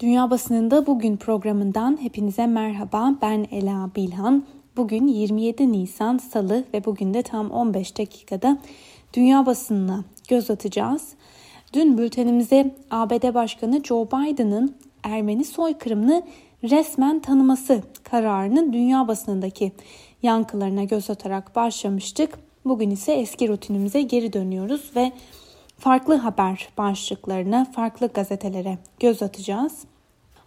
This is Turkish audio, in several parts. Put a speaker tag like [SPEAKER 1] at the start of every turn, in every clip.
[SPEAKER 1] Dünya Basınında Bugün programından hepinize merhaba. Ben Ela Bilhan. Bugün 27 Nisan Salı ve bugün de tam 15 dakikada dünya basınına göz atacağız. Dün bültenimize ABD Başkanı Joe Biden'ın Ermeni soykırımını resmen tanıması kararının dünya basınındaki yankılarına göz atarak başlamıştık. Bugün ise eski rutinimize geri dönüyoruz ve farklı haber başlıklarına, farklı gazetelere göz atacağız.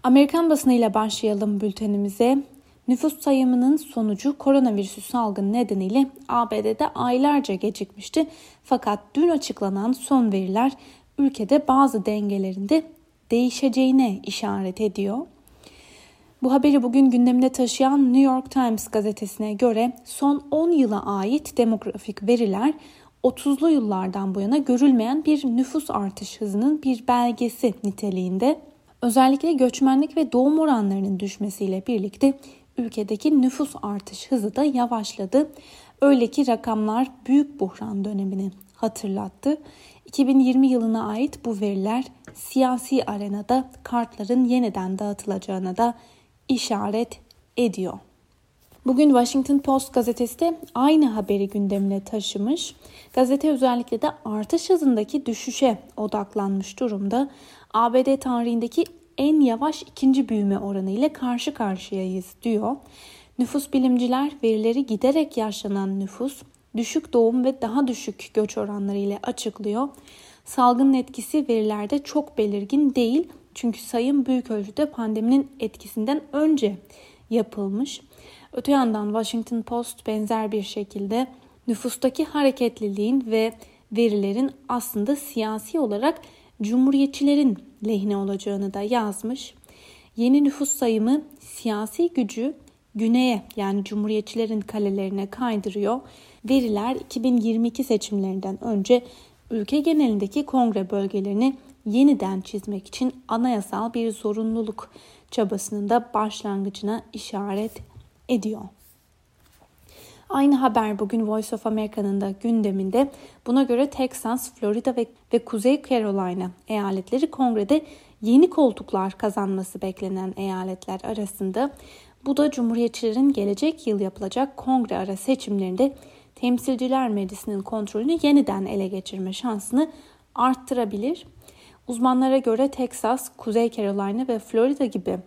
[SPEAKER 1] Amerikan basınıyla başlayalım bültenimize. Nüfus sayımının sonucu koronavirüsü salgını nedeniyle ABD'de aylarca gecikmişti. Fakat dün açıklanan son veriler ülkede bazı dengelerinde değişeceğine işaret ediyor. Bu haberi bugün gündemine taşıyan New York Times gazetesine göre son 10 yıla ait demografik veriler 30'lu yıllardan bu yana görülmeyen bir nüfus artış hızının bir belgesi niteliğinde. Özellikle göçmenlik ve doğum oranlarının düşmesiyle birlikte ülkedeki nüfus artış hızı da yavaşladı. Öyle ki rakamlar büyük buhran dönemini hatırlattı. 2020 yılına ait bu veriler siyasi arenada kartların yeniden dağıtılacağına da işaret ediyor. Bugün Washington Post gazetesi de aynı haberi gündemine taşımış. Gazete özellikle de artış hızındaki düşüşe odaklanmış durumda. ABD tarihindeki en yavaş ikinci büyüme oranı ile karşı karşıyayız diyor. Nüfus bilimciler verileri giderek yaşlanan nüfus, düşük doğum ve daha düşük göç oranları ile açıklıyor. Salgının etkisi verilerde çok belirgin değil çünkü sayım büyük ölçüde pandeminin etkisinden önce yapılmış. Öte yandan Washington Post benzer bir şekilde nüfustaki hareketliliğin ve verilerin aslında siyasi olarak cumhuriyetçilerin lehine olacağını da yazmış. Yeni nüfus sayımı siyasi gücü güneye yani cumhuriyetçilerin kalelerine kaydırıyor. Veriler 2022 seçimlerinden önce ülke genelindeki kongre bölgelerini yeniden çizmek için anayasal bir zorunluluk çabasının da başlangıcına işaret ediyor. Aynı haber bugün Voice of America'nın da gündeminde. Buna göre Texas, Florida ve, ve Kuzey Carolina eyaletleri kongrede yeni koltuklar kazanması beklenen eyaletler arasında. Bu da Cumhuriyetçilerin gelecek yıl yapılacak kongre ara seçimlerinde Temsilciler Meclisi'nin kontrolünü yeniden ele geçirme şansını arttırabilir. Uzmanlara göre Texas, Kuzey Carolina ve Florida gibi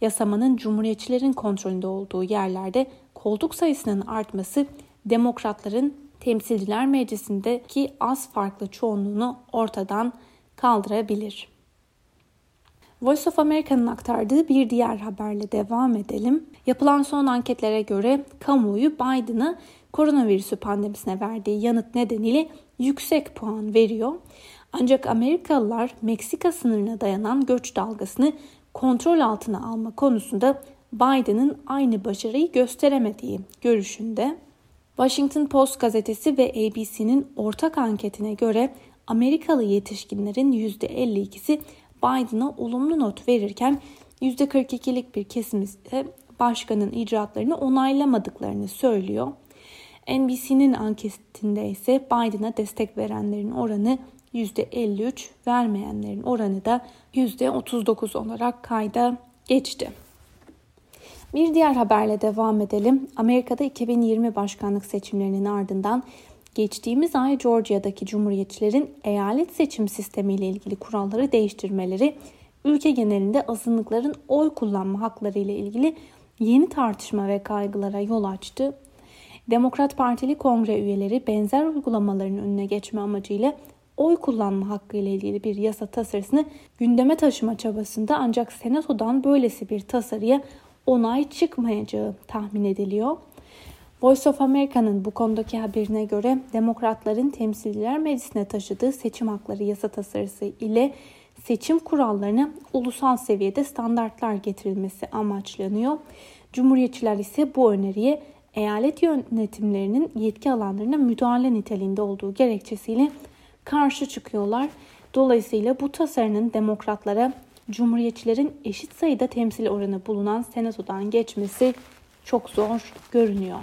[SPEAKER 1] yasamanın cumhuriyetçilerin kontrolünde olduğu yerlerde koltuk sayısının artması demokratların temsilciler meclisindeki az farklı çoğunluğunu ortadan kaldırabilir. Voice of America'nın aktardığı bir diğer haberle devam edelim. Yapılan son anketlere göre kamuoyu Biden'a koronavirüsü pandemisine verdiği yanıt nedeniyle yüksek puan veriyor. Ancak Amerikalılar Meksika sınırına dayanan göç dalgasını kontrol altına alma konusunda Biden'ın aynı başarıyı gösteremediği görüşünde. Washington Post gazetesi ve ABC'nin ortak anketine göre Amerikalı yetişkinlerin %52'si Biden'a olumlu not verirken %42'lik bir kesim ise başkanın icraatlarını onaylamadıklarını söylüyor. NBC'nin anketinde ise Biden'a destek verenlerin oranı %53, vermeyenlerin oranı da %39 olarak kayda geçti. Bir diğer haberle devam edelim. Amerika'da 2020 başkanlık seçimlerinin ardından geçtiğimiz ay Georgia'daki cumhuriyetçilerin eyalet seçim sistemiyle ilgili kuralları değiştirmeleri ülke genelinde azınlıkların oy kullanma hakları ile ilgili yeni tartışma ve kaygılara yol açtı. Demokrat Partili kongre üyeleri benzer uygulamaların önüne geçme amacıyla oy kullanma hakkı ile ilgili bir yasa tasarısını gündeme taşıma çabasında ancak senatodan böylesi bir tasarıya onay çıkmayacağı tahmin ediliyor. Voice of America'nın bu konudaki haberine göre demokratların temsilciler meclisine taşıdığı seçim hakları yasa tasarısı ile seçim kurallarına ulusal seviyede standartlar getirilmesi amaçlanıyor. Cumhuriyetçiler ise bu öneriye eyalet yönetimlerinin yetki alanlarına müdahale niteliğinde olduğu gerekçesiyle karşı çıkıyorlar. Dolayısıyla bu tasarının demokratlara cumhuriyetçilerin eşit sayıda temsil oranı bulunan senatodan geçmesi çok zor görünüyor.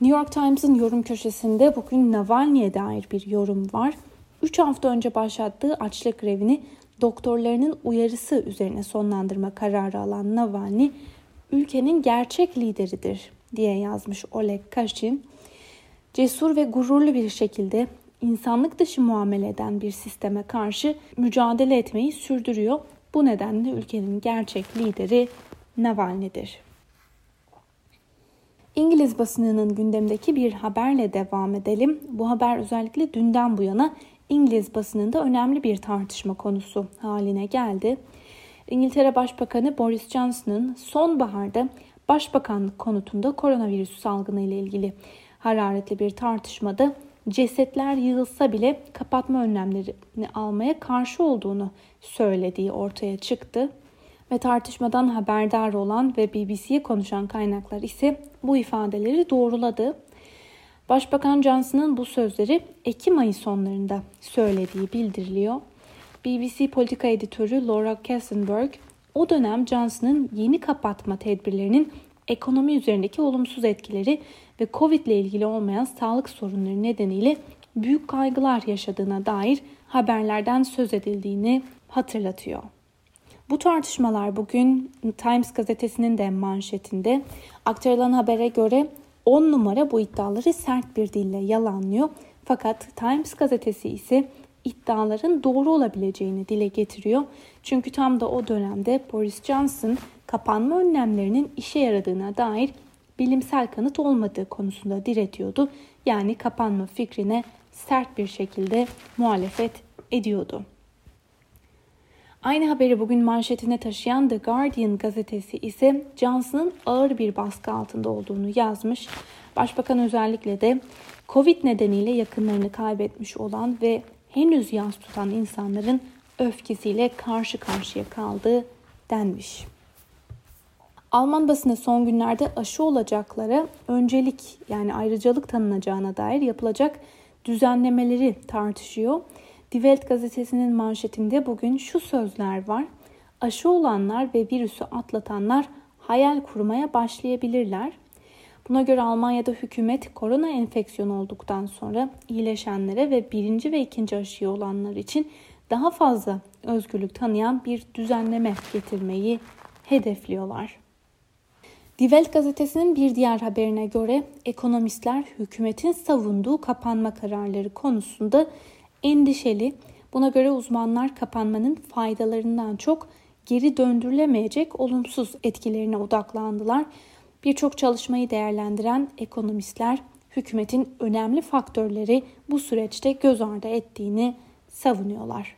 [SPEAKER 1] New York Times'ın yorum köşesinde bugün Navalny'e dair bir yorum var. 3 hafta önce başlattığı açlık grevini doktorlarının uyarısı üzerine sonlandırma kararı alan Navalny, ülkenin gerçek lideridir diye yazmış Oleg Kashin. Cesur ve gururlu bir şekilde insanlık dışı muamele eden bir sisteme karşı mücadele etmeyi sürdürüyor. Bu nedenle ülkenin gerçek lideri Navalny'dir. İngiliz basınının gündemdeki bir haberle devam edelim. Bu haber özellikle dünden bu yana İngiliz basınında önemli bir tartışma konusu haline geldi. İngiltere Başbakanı Boris Johnson'ın sonbaharda başbakanlık konutunda koronavirüs salgını ile ilgili hararetli bir tartışmada cesetler yığılsa bile kapatma önlemlerini almaya karşı olduğunu söylediği ortaya çıktı. Ve tartışmadan haberdar olan ve BBC'ye konuşan kaynaklar ise bu ifadeleri doğruladı. Başbakan Johnson'ın bu sözleri Ekim ayı sonlarında söylediği bildiriliyor. BBC politika editörü Laura Kassenberg o dönem Johnson'ın yeni kapatma tedbirlerinin ekonomi üzerindeki olumsuz etkileri ve Covid ile ilgili olmayan sağlık sorunları nedeniyle büyük kaygılar yaşadığına dair haberlerden söz edildiğini hatırlatıyor. Bu tartışmalar bugün Times gazetesinin de manşetinde aktarılan habere göre 10 numara bu iddiaları sert bir dille yalanlıyor. Fakat Times gazetesi ise iddiaların doğru olabileceğini dile getiriyor. Çünkü tam da o dönemde Boris Johnson kapanma önlemlerinin işe yaradığına dair bilimsel kanıt olmadığı konusunda diretiyordu. Yani kapanma fikrine sert bir şekilde muhalefet ediyordu. Aynı haberi bugün manşetine taşıyan The Guardian gazetesi ise Johnson'ın ağır bir baskı altında olduğunu yazmış. Başbakan özellikle de Covid nedeniyle yakınlarını kaybetmiş olan ve henüz yas tutan insanların öfkesiyle karşı karşıya kaldığı denmiş. Alman basını son günlerde aşı olacaklara öncelik yani ayrıcalık tanınacağına dair yapılacak düzenlemeleri tartışıyor. Die Welt gazetesinin manşetinde bugün şu sözler var. Aşı olanlar ve virüsü atlatanlar hayal kurmaya başlayabilirler. Buna göre Almanya'da hükümet korona enfeksiyonu olduktan sonra iyileşenlere ve birinci ve ikinci aşıyı olanlar için daha fazla özgürlük tanıyan bir düzenleme getirmeyi hedefliyorlar. Die Welt gazetesinin bir diğer haberine göre ekonomistler hükümetin savunduğu kapanma kararları konusunda endişeli. Buna göre uzmanlar kapanmanın faydalarından çok geri döndürülemeyecek olumsuz etkilerine odaklandılar. Birçok çalışmayı değerlendiren ekonomistler hükümetin önemli faktörleri bu süreçte göz ardı ettiğini savunuyorlar.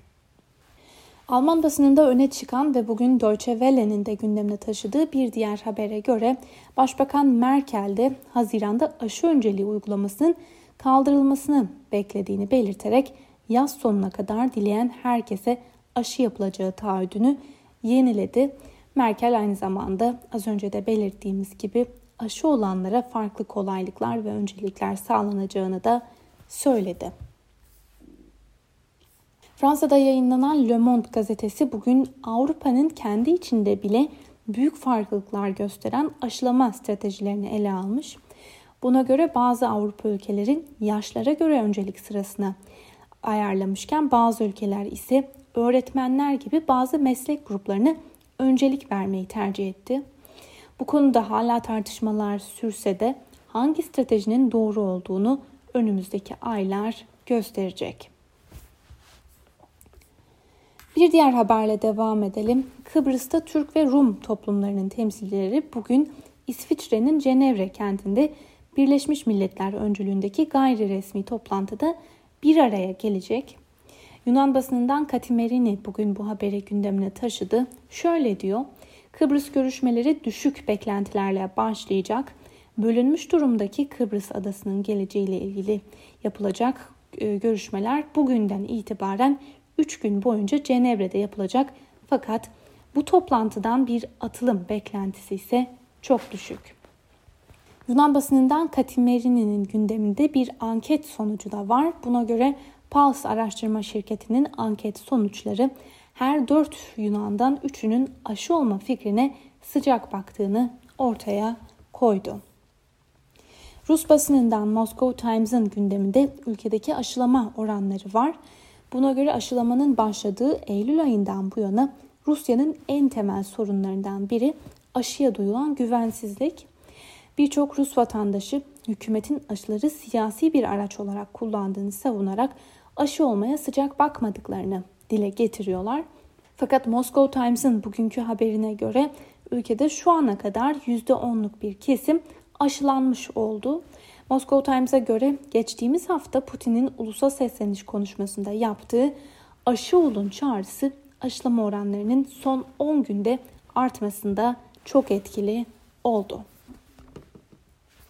[SPEAKER 1] Alman basınında öne çıkan ve bugün Deutsche Welle'nin de gündemine taşıdığı bir diğer habere göre Başbakan Merkel de Haziran'da aşı önceliği uygulamasının kaldırılmasını beklediğini belirterek yaz sonuna kadar dileyen herkese aşı yapılacağı taahhüdünü yeniledi. Merkel aynı zamanda az önce de belirttiğimiz gibi aşı olanlara farklı kolaylıklar ve öncelikler sağlanacağını da söyledi. Fransa'da yayınlanan Le Monde gazetesi bugün Avrupa'nın kendi içinde bile büyük farklılıklar gösteren aşılama stratejilerini ele almış. Buna göre bazı Avrupa ülkelerin yaşlara göre öncelik sırasına ayarlamışken bazı ülkeler ise öğretmenler gibi bazı meslek gruplarını öncelik vermeyi tercih etti. Bu konuda hala tartışmalar sürse de hangi stratejinin doğru olduğunu önümüzdeki aylar gösterecek. Bir diğer haberle devam edelim. Kıbrıs'ta Türk ve Rum toplumlarının temsilcileri bugün İsviçre'nin Cenevre kentinde Birleşmiş Milletler öncülüğündeki gayri resmi toplantıda bir araya gelecek. Yunan basınından Katimerini bugün bu haberi gündemine taşıdı. Şöyle diyor. Kıbrıs görüşmeleri düşük beklentilerle başlayacak. Bölünmüş durumdaki Kıbrıs adasının geleceğiyle ilgili yapılacak e, görüşmeler bugünden itibaren 3 gün boyunca Cenevre'de yapılacak. Fakat bu toplantıdan bir atılım beklentisi ise çok düşük. Yunan basınından Katimerini'nin gündeminde bir anket sonucu da var. Buna göre Pulse araştırma şirketinin anket sonuçları her 4 Yunan'dan 3'ünün aşı olma fikrine sıcak baktığını ortaya koydu. Rus basınından Moscow Times'ın gündeminde ülkedeki aşılama oranları var. Buna göre aşılamanın başladığı Eylül ayından bu yana Rusya'nın en temel sorunlarından biri aşıya duyulan güvensizlik. Birçok Rus vatandaşı hükümetin aşıları siyasi bir araç olarak kullandığını savunarak aşı olmaya sıcak bakmadıklarını dile getiriyorlar. Fakat Moscow Times'ın bugünkü haberine göre ülkede şu ana kadar %10'luk bir kesim aşılanmış oldu. Moscow Times'a göre geçtiğimiz hafta Putin'in ulusal sesleniş konuşmasında yaptığı aşı olun çağrısı aşılama oranlarının son 10 günde artmasında çok etkili oldu.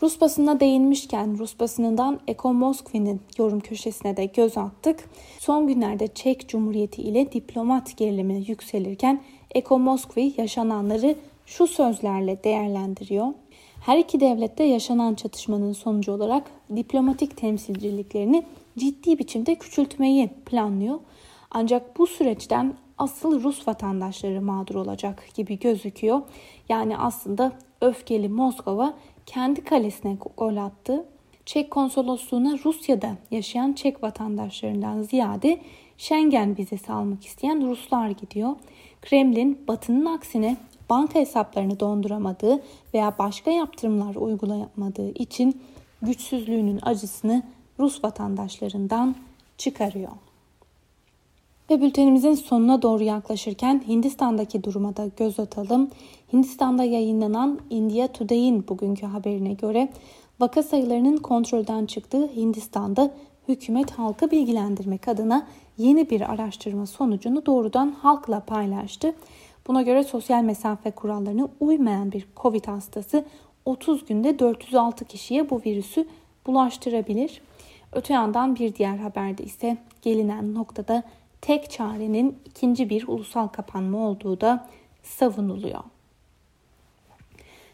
[SPEAKER 1] Rus basınına değinmişken Rus basınından Eko Moskvi'nin yorum köşesine de göz attık. Son günlerde Çek Cumhuriyeti ile diplomat gerilimi yükselirken Eko Moskvi yaşananları şu sözlerle değerlendiriyor. Her iki devlette yaşanan çatışmanın sonucu olarak diplomatik temsilciliklerini ciddi biçimde küçültmeyi planlıyor. Ancak bu süreçten asıl Rus vatandaşları mağdur olacak gibi gözüküyor. Yani aslında öfkeli Moskova kendi kalesine gol attı. Çek konsolosluğuna Rusya'da yaşayan Çek vatandaşlarından ziyade Schengen vizesi almak isteyen Ruslar gidiyor. Kremlin Batı'nın aksine banka hesaplarını donduramadığı veya başka yaptırımlar uygulayamadığı için güçsüzlüğünün acısını Rus vatandaşlarından çıkarıyor. Ve bültenimizin sonuna doğru yaklaşırken Hindistan'daki duruma da göz atalım. Hindistan'da yayınlanan India Today'in bugünkü haberine göre vaka sayılarının kontrolden çıktığı Hindistan'da hükümet halkı bilgilendirmek adına yeni bir araştırma sonucunu doğrudan halkla paylaştı. Buna göre sosyal mesafe kurallarına uymayan bir Covid hastası 30 günde 406 kişiye bu virüsü bulaştırabilir. Öte yandan bir diğer haberde ise gelinen noktada tek çarenin ikinci bir ulusal kapanma olduğu da savunuluyor.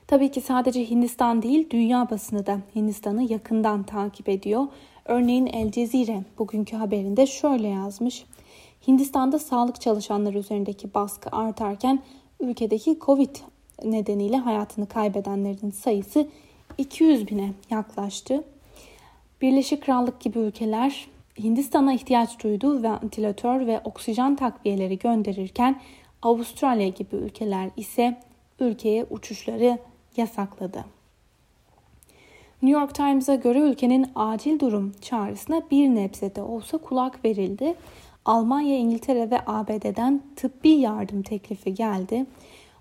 [SPEAKER 1] Tabii ki sadece Hindistan değil, dünya basını da Hindistan'ı yakından takip ediyor. Örneğin El Cezire bugünkü haberinde şöyle yazmış. Hindistan'da sağlık çalışanları üzerindeki baskı artarken ülkedeki Covid nedeniyle hayatını kaybedenlerin sayısı 200 bine yaklaştı. Birleşik Krallık gibi ülkeler Hindistan'a ihtiyaç duyduğu ventilatör ve oksijen takviyeleri gönderirken Avustralya gibi ülkeler ise ülkeye uçuşları yasakladı. New York Times'a göre ülkenin acil durum çağrısına bir nebze de olsa kulak verildi. Almanya, İngiltere ve ABD'den tıbbi yardım teklifi geldi.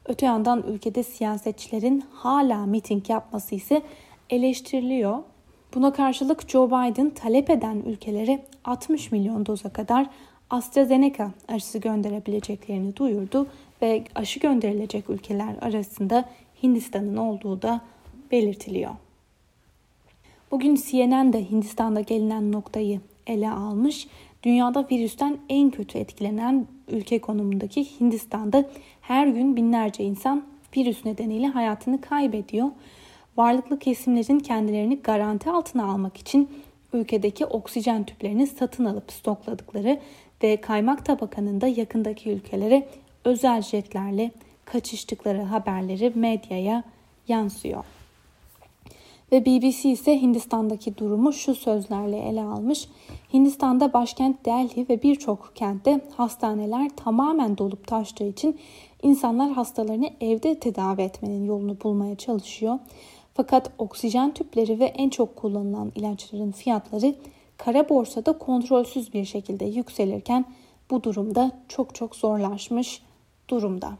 [SPEAKER 1] Öte yandan ülkede siyasetçilerin hala miting yapması ise eleştiriliyor. Buna karşılık Joe Biden talep eden ülkelere 60 milyon doza kadar AstraZeneca aşısı gönderebileceklerini duyurdu ve aşı gönderilecek ülkeler arasında Hindistan'ın olduğu da belirtiliyor. Bugün CNN de Hindistan'da gelinen noktayı ele almış. Dünyada virüsten en kötü etkilenen ülke konumundaki Hindistan'da her gün binlerce insan virüs nedeniyle hayatını kaybediyor. Varlıklı kesimlerin kendilerini garanti altına almak için ülkedeki oksijen tüplerini satın alıp stokladıkları ve kaymak tabakanın da yakındaki ülkelere özel jetlerle kaçıştıkları haberleri medyaya yansıyor. Ve BBC ise Hindistan'daki durumu şu sözlerle ele almış. Hindistan'da başkent Delhi ve birçok kentte hastaneler tamamen dolup taştığı için insanlar hastalarını evde tedavi etmenin yolunu bulmaya çalışıyor. Fakat oksijen tüpleri ve en çok kullanılan ilaçların fiyatları kara borsada kontrolsüz bir şekilde yükselirken bu durumda çok çok zorlaşmış durumda.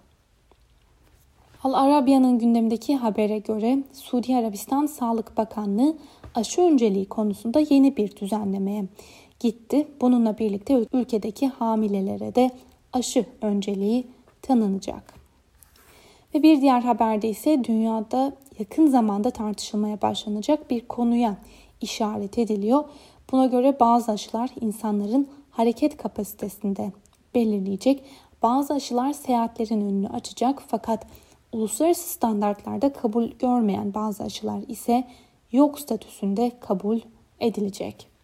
[SPEAKER 1] Al Arabya'nın gündemindeki habere göre Suudi Arabistan Sağlık Bakanlığı aşı önceliği konusunda yeni bir düzenlemeye gitti. Bununla birlikte ülkedeki hamilelere de aşı önceliği tanınacak. Ve bir diğer haberde ise dünyada yakın zamanda tartışılmaya başlanacak bir konuya işaret ediliyor. Buna göre bazı aşılar insanların hareket kapasitesinde belirleyecek. Bazı aşılar seyahatlerin önünü açacak fakat uluslararası standartlarda kabul görmeyen bazı aşılar ise yok statüsünde kabul edilecek.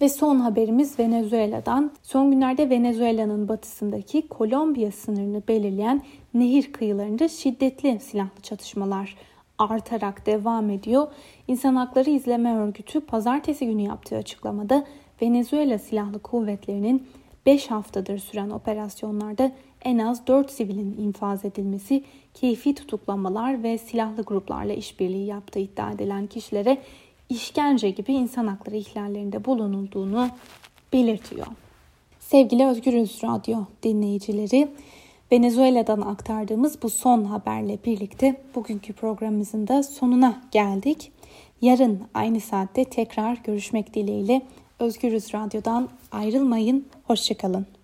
[SPEAKER 1] Ve son haberimiz Venezuela'dan. Son günlerde Venezuela'nın batısındaki Kolombiya sınırını belirleyen nehir kıyılarında şiddetli silahlı çatışmalar artarak devam ediyor. İnsan Hakları İzleme Örgütü pazartesi günü yaptığı açıklamada Venezuela Silahlı Kuvvetleri'nin 5 haftadır süren operasyonlarda en az 4 sivilin infaz edilmesi, keyfi tutuklamalar ve silahlı gruplarla işbirliği yaptığı iddia edilen kişilere işkence gibi insan hakları ihlallerinde bulunulduğunu belirtiyor. Sevgili Özgürüz Radyo dinleyicileri, Venezuela'dan aktardığımız bu son haberle birlikte bugünkü programımızın da sonuna geldik. Yarın aynı saatte tekrar görüşmek dileğiyle Özgürüz Radyo'dan ayrılmayın. Hoşçakalın.